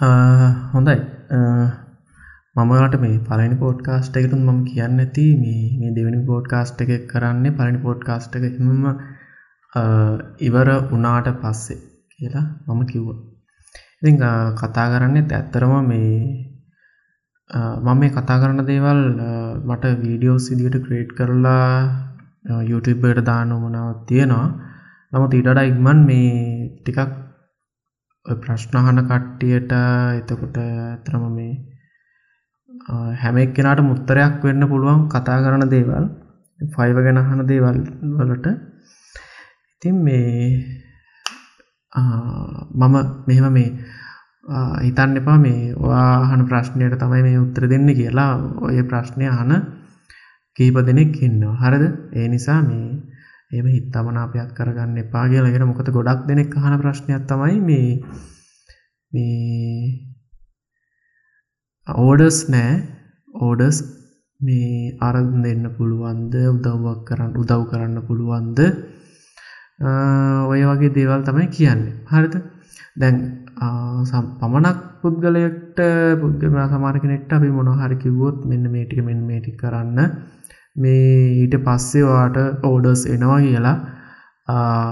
හොඳයි. මමට මේ පලනි පෝඩ්කාස්ට එකතුන් මම කියන්න ඇති මේ දෙවනි පෝඩ්කාස්ට් එක කරන්නේ පලනි පෝඩ්කාස්ට් එක හිම ඉවර උනාට පස්සේ කියලා මම කිව්ව. ඉති කතා කරන්නේ ඇත්තරම මේ මම මේ කතා කරන දේවල් මට වීඩියෝ සිදිට ක්‍රේට් කරලා YouTubeට දාන මනාවත් තියෙනවා. නමුත් ඊටඩ ඉක්මන් මේ ටිකක් ප්‍රශ්නහන කට්ටියට එතකොට ඇතරම මේ හැමෙක් කෙනට මුත්තරයක් වෙන්න පුළුවන් කතා කරන දේවල් ෆයිව ගැනහන දේවල් වලට. ඉතින් මේ මම මෙහෙම මේ හිතන්න එපා මේ වාහන ප්‍රශ්නයට තමයි මේ උත්තර දෙන්න කියලා ඔය ප්‍රශ්නය අහන කීප දෙනෙක් ඉන්නවා. හරද? ඒ නිසා මේ එම හිත්තමනාපයක් කරගන්න එපා කියලගෙන මොකද ගොඩක් දෙනෙක් අහන ප්‍රශ්නයක් තමයි මේ මේ ඕඩස් නෑ. ඕඩස් මේ අරන් දෙන්න පුළුවන්ද උදව්වක් කරන්න උදව් කරන්න පුළුවන්ද? ඔය වගේ දේවල් තමයි කියන්නේ. හරිත දැන් පමණක් පුද්ගලයෙක්ට පුද්ගම සමාර කෙනෙක්ට අපි මොනහරි කිව්වොත් මෙන්න මේටික මෙන් මේටි කරන්න. මේ ඊට පස්සේ වාට ඕඩර්ස් එනවා කියලා.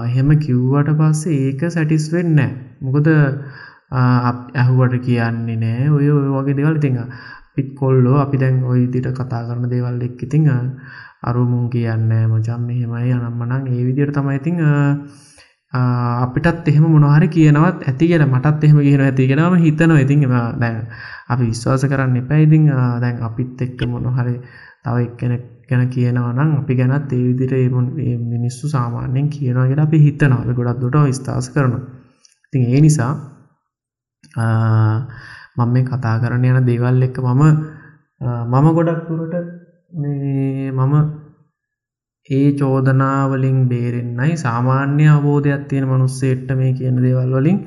එහෙම කිව්වට පස්සේ ඒක සැටිස් වෙන්න මොකද ඇහුවට කියන්නේ නෑ. ඔය ඔය වගේ දෙවල් ඉතිං පිත් කොල්ලෝ අපි දැන් ඔය දිට කතා කරන දේවල් එක් ඉතිං අරුමුන් කියන්න මචම් මෙහෙමයි අනම්මනං ඒ විදියට තමයි ඉතිං අපිටත් එහෙම මොනහරි කියනවත් ඇති කියෙන මටත් එහෙම කියන ඇති කෙනම හිතන ඉතින් දැන් අපි විශ්වාස කරන්න එපැයිතිං දැන් අපිත් එක්ක මොනොහරි තව එක්කෙනෙක් ගැන කියනවනම් අපි ගැනත් ඒ විදිර මිනිස්සු සාමාන්‍යයෙන් කියනවාගෙන අපි හිතනාව. ගොඩක් දුට ස්ථාස කරන ඉතින් ඒ නිසා මම මේ කතා කරන යන දේවල් එක්ක මම මම ගොඩක් තුරට මේ මම ඒ චෝදනාවලින් බේරෙන්න්නයි සාමාන්‍ය අවබෝධයක් තියෙන මනුස්සේට්ට මේ කියන දේවල් වලින්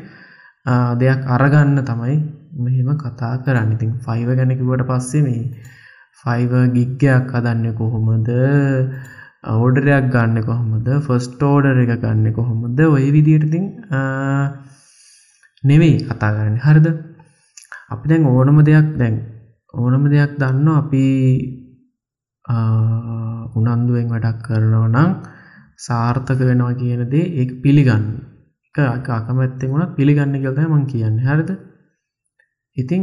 දෙයක් අරගන්න තමයි මෙහෙම කතා කරන්න. ඉතින් ෆයිව ගැනකිවට පස්සේ මේ ෆයිව ගිග්ගයක් හදන්න කොහොමද? අවෝඩරයක් ගන්න කොහොමද? ෆස්ට ෝඩර එක ගන්න කොහොමද? ඔය විදියටතින් නෙවෙයි කතා කරන්න. හරිද? අපි දැන් ඕනම දෙයක් දැන් ඕනම දෙයක් දන්න අපි උනන්දුවෙන් වැඩක් කරනව නම් සාර්ථක වෙනවා කියන දේ ඒ පිළිගන්න. එක අකමැත්තෙන් වුණත් පිළිගන්න කියලතයි මං කියන්න. හරිද? ඉතිං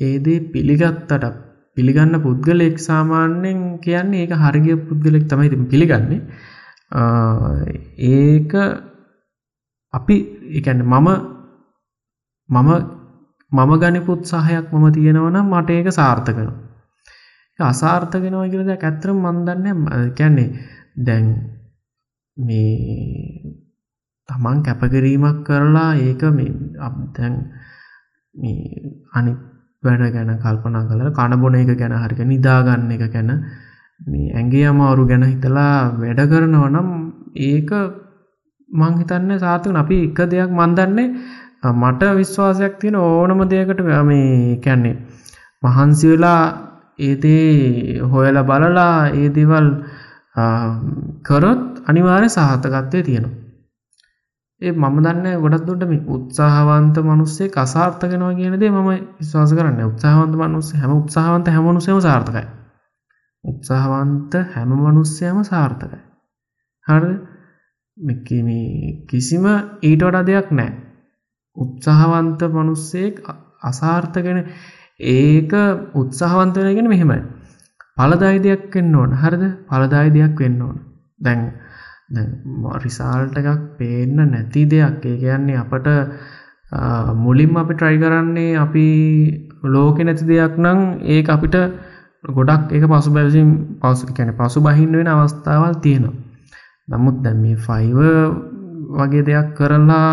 ඒදේ පිළිගත්තට පිළිගන්න පුද්ගලෙක් සාමාන්‍යයෙන් කියන්නේ ඒක හරිගිය පුද්ගලෙක් තමයි ති පිළිගන්නේ. ඒක අපි එකන්න මම මම මම ගනිපුත් සහයක් මම තියෙනවනම් මට ඒක සාර්ථකන අසාර්ථකෙනවා කියලද ඇත්තර මන්දන්න කැන්නේ දැන් මේ තමන් කැපකිරීමක් කරලා ඒක මේ අතැන් අනි වැඩ ගැන කල්පනා කළ කණබොන එක ගැන හරික නිදාගන්න එක ගැන. මේ ඇගේ අමාරු ගැන හිතලා වැඩ කරනවනම් ඒක මංහිතන්න සාතකන අපි එක දෙයක් මන්දන්නේ මට විශ්වාසයක් තියෙන ඕනම දෙයකට මේ කැන්නේ මහන්සි වෙලා ඒදේ හොයල බලලා ඒ දෙවල් කරොත් අනිවාරය සාහතකත්වය තියෙනවා. ඒ මම දන්න ගොඩක් දුට මේ උත්සාහවන්ත මනුස්සේ කසාර්ථකෙනවා කියනදේ මම විශ්වාස කරන්න උත්සාහවන්ත මනුස්ස හැම උත්සාහවන්ත හැමනුසයම සාර්ථකයි. උත්සාහවන්ත හැම මනුස්සයම සාර්ථකයි. හරි කිසිම ඊට වඩා දෙයක් නෑ උත්සාහවන්ත මනුස්සෙක් අසාර්ථගෙන ඒක උත්සාහවන්ත වෙනගෙන මෙහෙමයි. පලදායි දෙයක් වෙන්න ඕන. හරිද? පලදායි දෙයක් වෙන්න ඕන. දැන් රිසාල්ට එකක් පේන්න නැති දෙයක්. ඒ කියන්නේ අපට මුලින්ම අපි ට්‍රයි කරන්නේ අපි ලෝකෙ නැති දෙයක් නම් ඒ අපිට ගොඩක් ඒක පසු බැසිම් පසු කැන පසු බහින්න වෙන අවස්ථාවල් තියෙනවා. නමුත් දැම් මේ ෆයිව වගේ දෙයක් කරලා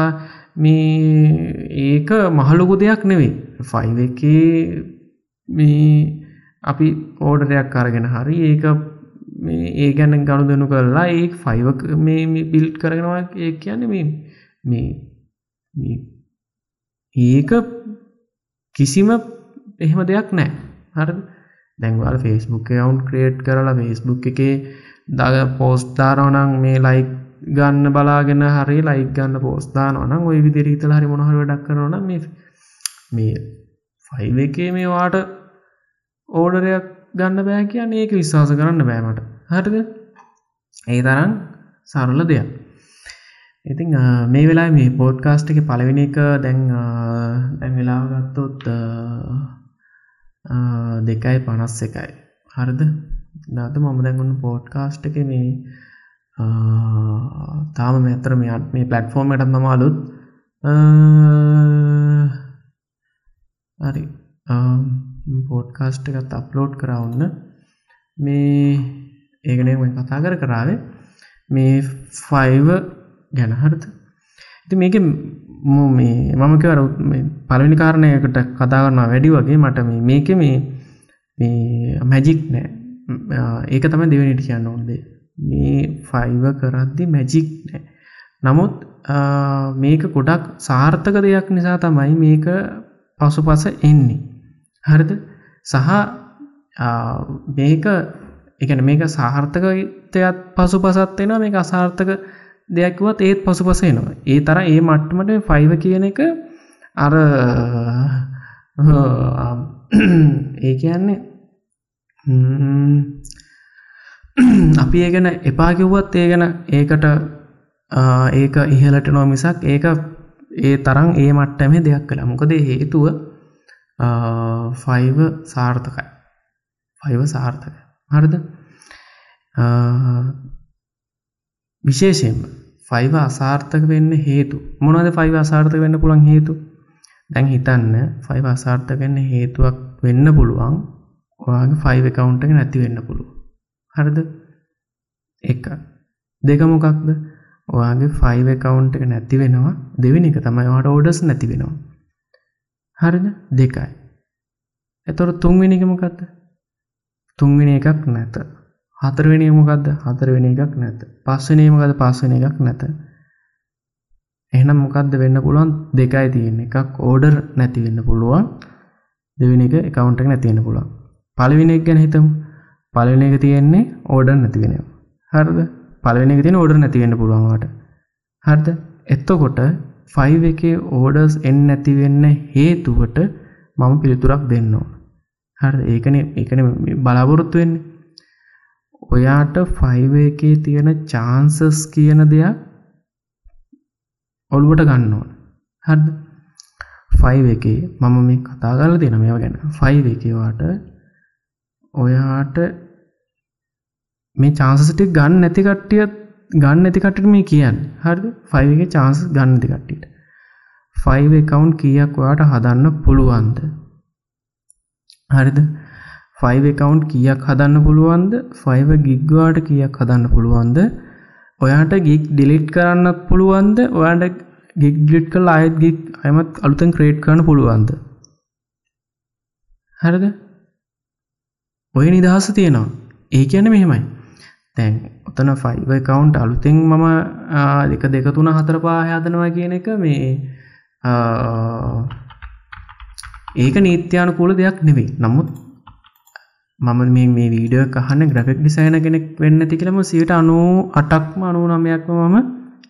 මේ ඒක මහලොකු දෙයක් නෙවෙයි. ෆයිව එක මේ අපි ඕඩරයක් කරගෙන හරි ඒක ඒ ගැන ගණු දෙනු කරලා ඒ ෆයිව මේ බිල්් කරගෙනවා ඒ කියන්න මේ මේ ඒක කිසිම එහෙම දෙයක් නෑ. හර. දැන්වල් ෆෙස්බුක් අවුන්් ක්‍රේට් කරලා ෆෙස්බුක් එකේ දග පෝස්්තාරෝනං මේ ලයික් ගන්න බලාගෙන හරි ලයික් ගන්න පෝස්ථාන නම් ඔය විදිරි තල හරි මොහර වැඩක් කරන මේ මේ ෆයිව එකේ මේ වාට ඕඩරයක් ගන්න බෑ කියන්න ඒක විශ්වාස කරන්න බෑමට හරිද? ඒ තරම් සරල දෙයක්. ඉතිං මේ වෙලා මේ පෝඩ්කාස්ට් එක පලවෙනි එක දැන් දැන් වෙලාව ගත්තොත් දෙකයි පනස් එකයි. හරිද? නාත මම දැන්ගන්න පෝඩ්කාස්ට් එක මේ තාම මෙතර මෙත් මේ පලට්ෆෝර්ම් එටත් මම අලුත් හරි. පෝඩ්කාස්ට් එකත් අප්ලෝඩ් කරවන්න මේ ඒගනේ කතා කර කරාවේ මේ ෆයිව ගැන හරිත ඉති මේක මේ මම කර පලවිනි කාරණයකට කතා කරනවා වැඩි වගේ. මට මේක මේ මැජික් නෑ. ඒක තම දෙවනිට කියන්න ඕොන්දේ මේ ෆයිව කරද්දි මැජික් නෑ. නමුත් මේක ගොඩක් සාර්ථක දෙයක් නිසා තමයි මේක පසු පස එන්නේ. හරිද? සහ මේක එකන මේක සාර්ථකතයත් පසු පසත් වෙන මේ අසාර්ථක දෙයක්වත් ඒත් පසු පසේනවා ඒ තර ඒ මට්ටමට ෆයිව කියන එක අර ඒ කියන්නේ අපි ඒ ගැන එපා කිව්වත් ඒ ගැන ඒකට ඒක ඉහලට නෝ මිසක් ඒක ඒ තරම් ඒ මට්ටමේ දෙයක් කළ. මොකද හේතුව ෆයිව සාර්ථකයි ෆයිව සාර්ථක හරිද විශේෂයෙන්ම ෆයිව අසාර්ථක වෙන්න හේතු මොනද ෆයිව අසාර්ථක වෙන්න පුළන් හේතු දැන් හිතන්න ෆයිව අසාර්ථක වෙන්න හේතුවක් වෙන්න පුළුවන් ඔයාගේ ෆයිව කවුන්ට එක නැති වෙන්න පුළුව හරිද එක දෙකමොකක්ද ඔයාගේ ෆයිව කවුන්ට එක නැති වෙනවා දෙවෙනි එක තමයි වාට ඕඩස් නැති වෙනවා හරිද? දෙකයි. එතොර තුන්වෙනිකමකක්ද තුන්වෙනි එකක් නැත. හතරවෙනි මොකක්ද හතරවෙනි එකක් නැත. පස්වනේ මොකද පස්වන එකක් නැත. එහෙනම් මොකක්ද වෙන්න පුළුවන්? දෙකයි තියෙන එකක් ඕඩර් නැති වෙන්න පුළුවන්. දෙවෙනි එක එකකවුන්ට එක නැතිවෙන්න පුළුවන්. පලවිනි එක ගැන හිතමු. පලවෙනි එක තියෙන්නේ ඕඩර් නැති වෙනවා හරිද? පලවෙනි එක තියෙන ඕඩර් නැති වෙන්න පුළුවන්වට හරිද? එත්තකොට 5 එකේ ඕඩර්ස් එන්න නැති වෙන්න හේතුවට මම පිළිතුරක් දෙන්න ඕන. හරි ඒකන එකන බලාපොරොත්තු වෙන්නේ. ඔයාට ෆයිව එකේ තියෙන චාන්සස් කියන දෙයක් ඔළුවට ගන්න ඕන. හද ෆයිව එකේ මම මේ කතා කරල දෙන මේව ගැන. ෆයිව එකවාට ඔයාට මේ චාන්සසිටි ගන්න නැති කට්ටිය ගන්න ඇතිකට මේ කියන්න. හරි ෆයිවගේ චාන්ස ගන්න ඇති කට්ටිට ෆයිව එකකවුන්් කියක් ඔයාට හදන්න පුළුවන්ද? හරිද? 5 එකකවුන්් කියක් හදන්න පුළුවන්ද? 5 ගිග්වාට කියක් හදන්න පුළුවන්ද? ඔයාට ගික් ඩිලිට් කරන්නත් පුළුවන්ද? ඔයාට ගික් ඩිට් කල් අයත් ගික් අයමත් අලුතන් ක්‍රේට් කරන පුළුවන්ද? හරද? ඔය නිදහස තියෙනවා. ඒ කියන මෙහෙමයි. තැන් ඔතන ෆයිව කවුන්් අලුතෙන් මම දෙක දෙක තුන හතර පාහයාදනවා කියන එක මේ ඒක නීත්‍යානුකූල දෙයක් නෙවෙයි. නමුත් මම මේ මේ වීඩියෝ කහන්න ග්‍රෆික් ඩිසයින කෙනෙක් වෙන්න ඇති කියලම සියට අනූ අටක්ම අනු නමයක්ම මම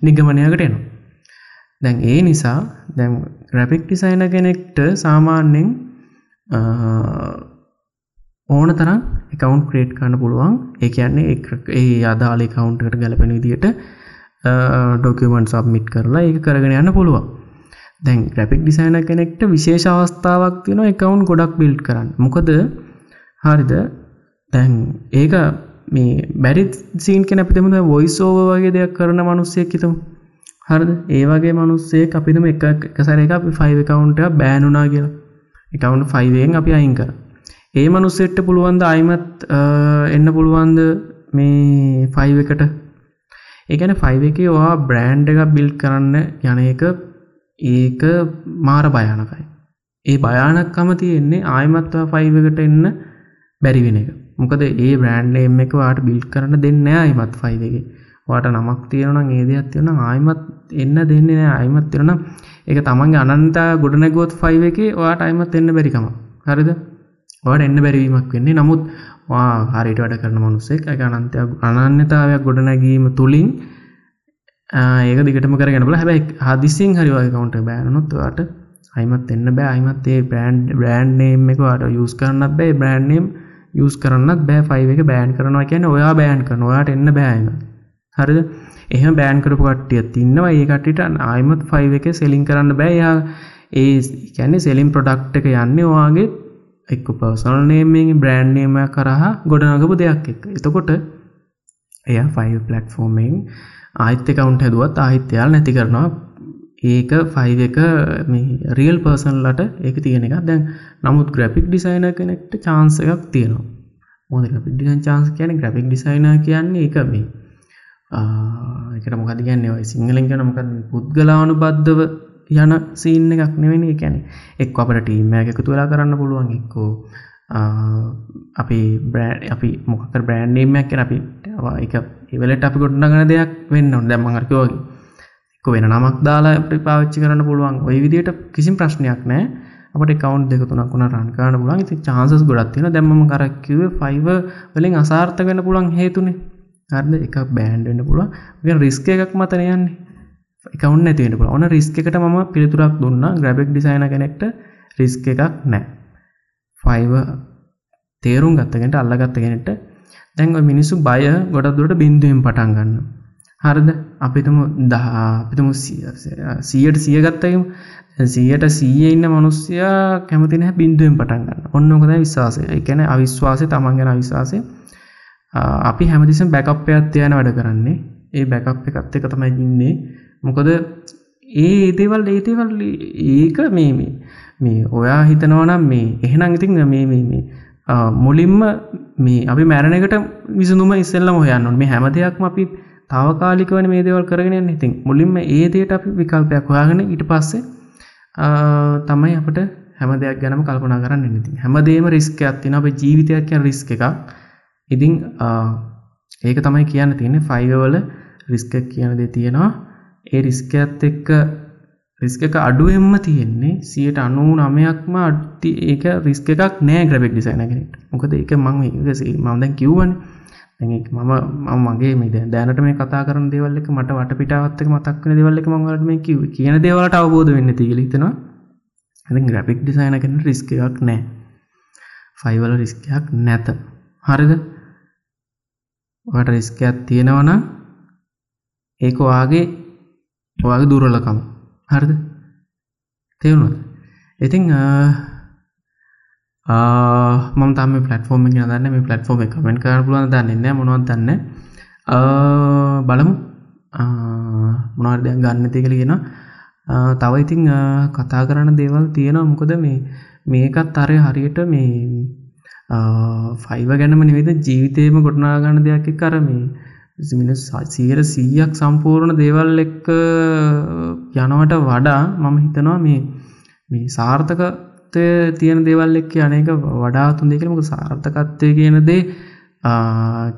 නිගමනයකට එනවා. දැන් ඒ නිසා දැන් ග්‍රෆික් ඩිසයින කෙනෙක්ට සාමාන්‍යෙන් ඕන තරම් එකකවන්් ක්‍රේට් කන්න පුළුවන්. ඒ කියන්නේ ඒ අදාලේ කවුන්ටට ගැලපෙන විදිට ඩොකමන් සබ්මිට් කරලා ඒ කරගෙන යන්න පුළුවන්. දැන් ග්‍රපික් ඩිසයින කෙනෙක්ට විශේෂ අවස්ථාවක් තියෙන එකවුන් ගොඩක් බිල්් කරන්න. මොකද හරිද? දැන් ඒක මේ බැරි සීන් කෙන අපිතමුද වොයිසෝව වගේ දෙයක් කරන මනුස්සයක් හිතම. හරිද? ඒවගේ මනුස්සේ අපිතම එක එකසර එක අපි ෆයිව කවුන්ට බෑනුනා කියලා. එකවුන්ට ෆයිවයෙන් අපි අයින් කර. ඒ මනුස්සෙට්ට පුළුවන්ද අයිමත් එන්න පුළුවන්ද මේ ෆයිව එකට? ඒගැන ෆයිව එක වා බ්‍රෑන්් එක බිල් කරන්න යන එක ඒක මාර භයානකයි. ඒ භයානක්කම තියෙන්නේ ආයමත්වා ෆයිවකට එන්න බැරිවෙන එක. මොකද ඒ බ්‍රෑන්් එම එක වාට බිල් කරන්න දෙන්න අයිමත් ෆයිදගේ වාට නමක් තියෙන ඒ දෙයක් තියෙන ආයමත් එන්න දෙන්නේ නෑ අයිමත් තිරන එක තමන්ගේ අනන්තා ගොඩනැගොත් ෆයිව එක වාට අයිමත් එන්න බැරිකම හරිද? වාට එන්න බැරිවීමක් වෙන්නේ. නමුත් වා හරිට වැඩ කරන මනුස්සෙක් එක අනන්තයක් අනන්‍යතාවයක් ගොඩනැගීම තුළින් ඒක දිගටම කරගෙන බල හැබැයි හදිසින් හරිවාගකවුන්ට බෑනොත්වාට අයිමත් එන්න බෑ. අයිමත් ඒ බ්‍රන්් බ්‍රන්් නේම් එක වාට යස් කරන්නත් බෑ. බ්‍රන්්නම් යස් කරන්නත් බෑ. ෆයිව එක බෑන් කරනවා කියන ඔයා බෑන් කරන ඔයාට එන්න බෑම හරිද? එහම බෑන් කරපු කට්ටිය තින්නවා ඒ කට්ටිට ආයමත් ෆයිව එක සෙලින් කරන්න බෑයා ඒ කැන්නේ සෙලින් ප්‍රොඩක්් එක යන්නේ වාගේ එක්ක පර්සල් නේමෙන් බ්‍රෑන්්නේම කරහා ගොඩනගපු දෙයක් එක් එතකොට එය ෆයි පලට්ෆෝර්මෙන් ආහිත්‍ය කවුන්ට හැදුවත් ආහිත්‍යයාල් නැති කරනවා. ඒක ෆයි එක රියල් පර්සන්ලට ඒක තියෙන එක දැන් නමුත් ග්‍රපික් ඩිසයින කෙනෙක්ට චාන්ස එකක් තියෙනවා. මොද ග්‍රපික් ඩිසයින් චාන්ස කියන ග්‍රපික් ඩිසයින කියන්නේ එක මේ එකට මොකද කියන්නේ? ඔය සිංහලෙන් කියන මොකද පුද්ගලානු බද්ධව යන සීන්න එකක් නෙවෙන එකැන එක් අපට ටීම එකතු වෙලා කරන්න පුළුවන් එක්කෝ අපි බ්‍රෑඩ් අපි මොකක බ්‍රෑන්්ඩීමයක් කෙන අපි එක ඉවලට අපි ගොඩ්නගන දෙයක් වෙන්න ඔොන් දැම්මඟරකවගේ එක්ක වෙන නමක් දාලා අපි පාච්චි කරන්න පුළුවන්. ඔය විදියට කිසිම් ප්‍රශ්නයක් නෑ අපට කවන්් දෙක තුනක් වුණ රන්කාන පුලන් ඉති චාන්සස් ගොඩත්තින දැම්ම කරක්කිව ෆයිව වලින් අසාර්ථ වෙන පුළන් හේතුනේ. හරද? එක බෑන්ඩෙන්න්න පුළුව රිස්ක එකක් මතන යන්නේ. එකවන්න ඇතිවෙන පුළ ඕන රිස්ක එකට ම පිළිතුරක් දුන්න. ග්‍රබෙක් ඩිසයින කෙනෙක්ට රිස්ක එකක් නෑ ෆයිව තේරුම් ගත්තගෙනට අල්ලගත්තගෙනට දැන්ව මිනිස්සු බය ගොඩ දුරට බින්දුවෙන් පටන් ගන්න හරිද? අපිතම දහ අපිතම සියට සිය ගත්තයම සියට සීය ඉන්න මනුස්්‍යයා කැමතින බින්දුවෙන් පටන් ගන්න. ඔන්නකොද විශ්වාසය. එකැන අවිශ්වාසය තමන් ගැන විශ්වාසය අපි හැමතිසම් බැකප්පයක් තියන වැඩ කරන්නේ. ඒ බැකප් එකත් එක තමයි ඉන්නේ. මොකද ඒ ඒතේවල් ඒතේවල් ඒක මේ මේ ඔයා හිතනවනම් මේ එහෙනම් ඉතින් මේ මේ මුලින්ම මේ අපි මැරණකට විසඳුම ඉස්සෙල්ලම හොයන්න මේ හැම දෙයක්ම අපි තාවකාලිකවන මේ දේවල් කරගෙන ඉතින් මුලින්ම ඒ දේට අපි විකල්පයක් හොයාගෙන ඊට පස්සේ තමයි අපට හැම දෙයක් ගැනම කල්පනා කරන්න ඉතින් හැමදේම රිස්කයක් තින අප ජීවිතයක් කියන රිස්ක එකක්. ඉතිං ඒක තමයි කියන්න තියෙන ෆයිවවල රිස්ක කියන දේ තියෙනවා. ඒ රිස්කඇත් එක්ක රිස්ක එක අඩුවෙන්ම තියෙන්නේ සියට අනු නමයක්ම අඩ්ති ඒක රිස්ක එකක් නෑ ග්‍රබෙක් ඩිසයිනගෙනට මොකද ඒක මං ඒකසේ මදැන් කිව්වන. මම මම මගේ මේ දැනට මේ කතා කරන දෙවල්ලක මට වට පිටාවත්තක මතක්වන දෙවල්ලක මංවලට මේ කිව කියන දේවලට අවබෝධ වෙන්න තිගලිතෙනවා ඇති ග්‍රපික් ඩිසයින කෙන රිස්ක එකක් නෑ. ෆයිවල රිස්කයක් නැත. හරිද? වට රිස්කයක් තියෙනවන ඒක වාගේ ඔයාගේ දුරලකම හරිද? තේවුණුද ඉතිං මම තම පලටෆෝර්ම දන්න මේ පලටෆෝර්ම කමෙන්ට කර පුලුවන් දන්නන්න මොනවත් දන්න? බලමු. මොනර්දයක් ගන්න තිකලගෙන තව ඉතිං කතා කරන්න දේවල් තියෙනවා. මොකද මේ මේකත් අරය හරියට මේ ෆයිව ගැනම නිවෙද ජීවිතයම ගොටනාගන්න දෙයක් කර මේ මිනිස් සීර සීයක් සම්පූර්ණ දේවල් එක්ක යනවට වඩා මම හිතනවා මේ මේ සාර්ථකතය තියෙන දේවල් එක්ක අනක වඩා තුන් දෙකරමක සාර්ථකත්වය කියන දේ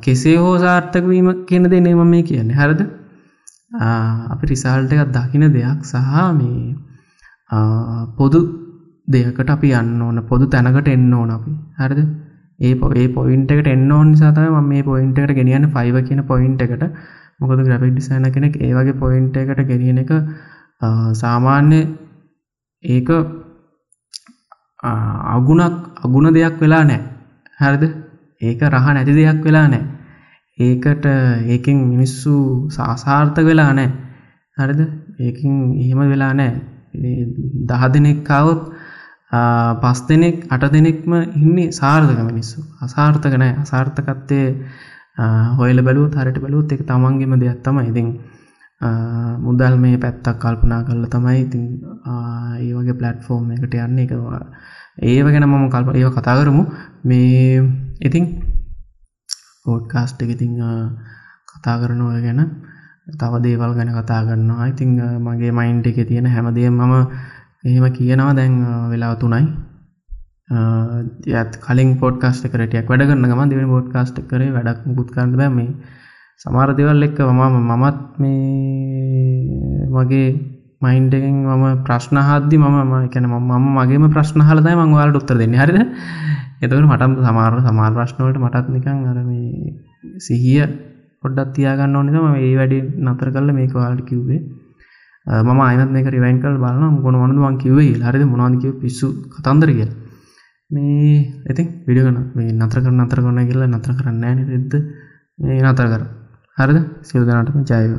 කෙසේ හෝ සාර්ථකවීම කියන දේ නේම මේ කියන්නේ. හරද? අපි රිසාල්ට එකත් දකින දෙයක් සහ මේ පොදු දෙයකට අපි යන්න ඕන පොදු තැනකට එන්න ඕන අපි. හරිද? ඒ පොේ පොයින්ටකට එන්න ඕන් නිසාතම මේ පොයින්ටකට ගෙනියන්න ෆයිව කියන පොයින්ට එකට. මොකද ග්‍රපික් ඩිසයින කෙනෙක් ඒවගේ පොයින්ට එකට ගෙනියන එක සාමාන්‍ය ඒක අගුණක් අගුණ දෙයක් වෙලා නෑ හරිද? ඒක රහ නැති දෙයක් වෙලා නෑ ඒකට ඒකින් මිනිස්සු සාසාර්ථ වෙලා නෑ හරිද? ඒකින් එහෙම වෙලා නෑ දහ දෙනෙක් කවුත් පස් දෙනෙක් අට දෙනෙක්ම ඉන්නේ සාර්ථක මිනිස්සු. අසාර්ථක නෑ. අසාර්ථකත්තය හොයල බැලූ හරට බැලූත් එක තමන්ගෙම දෙයක් තම ඉතින් මුදල් මේ පැත්තක් කල්පනා කරල තමයි ඉතින් ඒ වගේ පලට්ෆෝර්ම් එකට යන්න. එකවා ඒව ගැන මම කල්ප ඒව කතා කරමු. මේ ඉතින් පෝඩ්කාස්ට් එක ඉතිං කතා කරනව ගැන තව දේවල් ගැන කතා කරන්නවා ඉතිං මගේ මයින්් එක තියෙන හැමදේ මම එහෙම කියනවා දැන් වෙලා තුනයි. යත් කලින් පොඩ්කාස්ට කරටයක් වැඩ කරන්න ගම දෙවනි පොඩ්කාස්ට කරේ වැඩක් මුකුත් කරන්න බෑ. මේ සමාර දෙවල් එක්ක මම මමත් මේ වගේ මයින්ඩගෙන් මම ප්‍රශ්න හද්දි මම එකන මම මගේම ප්‍රශ්න හලදයි මංවාලට උත්තර දෙන්න. හරිද? එතකට මටම් සමාර සමාර ප්‍රශ්නවලට මටත් නිකං අර මේ සිහිය පොඩ්ඩත් තියාගන්න ඕනෙද ම ඒ වැඩි නතර කල්ල මේක වාලට කිව්වේ. මම අයත් මේක රිවයින් කල් බලන්න ගොන වනද වන් කිවේ හරිද? මොනාදකිව පිස්සු කතන්දර කියල. මේ ඉතින් විඩියගන මේ නතර කර නතර කොන්න කියලා නතර කරන්න ෑන එද මේ නතර කර හරිද? සිල්දනටම ජයව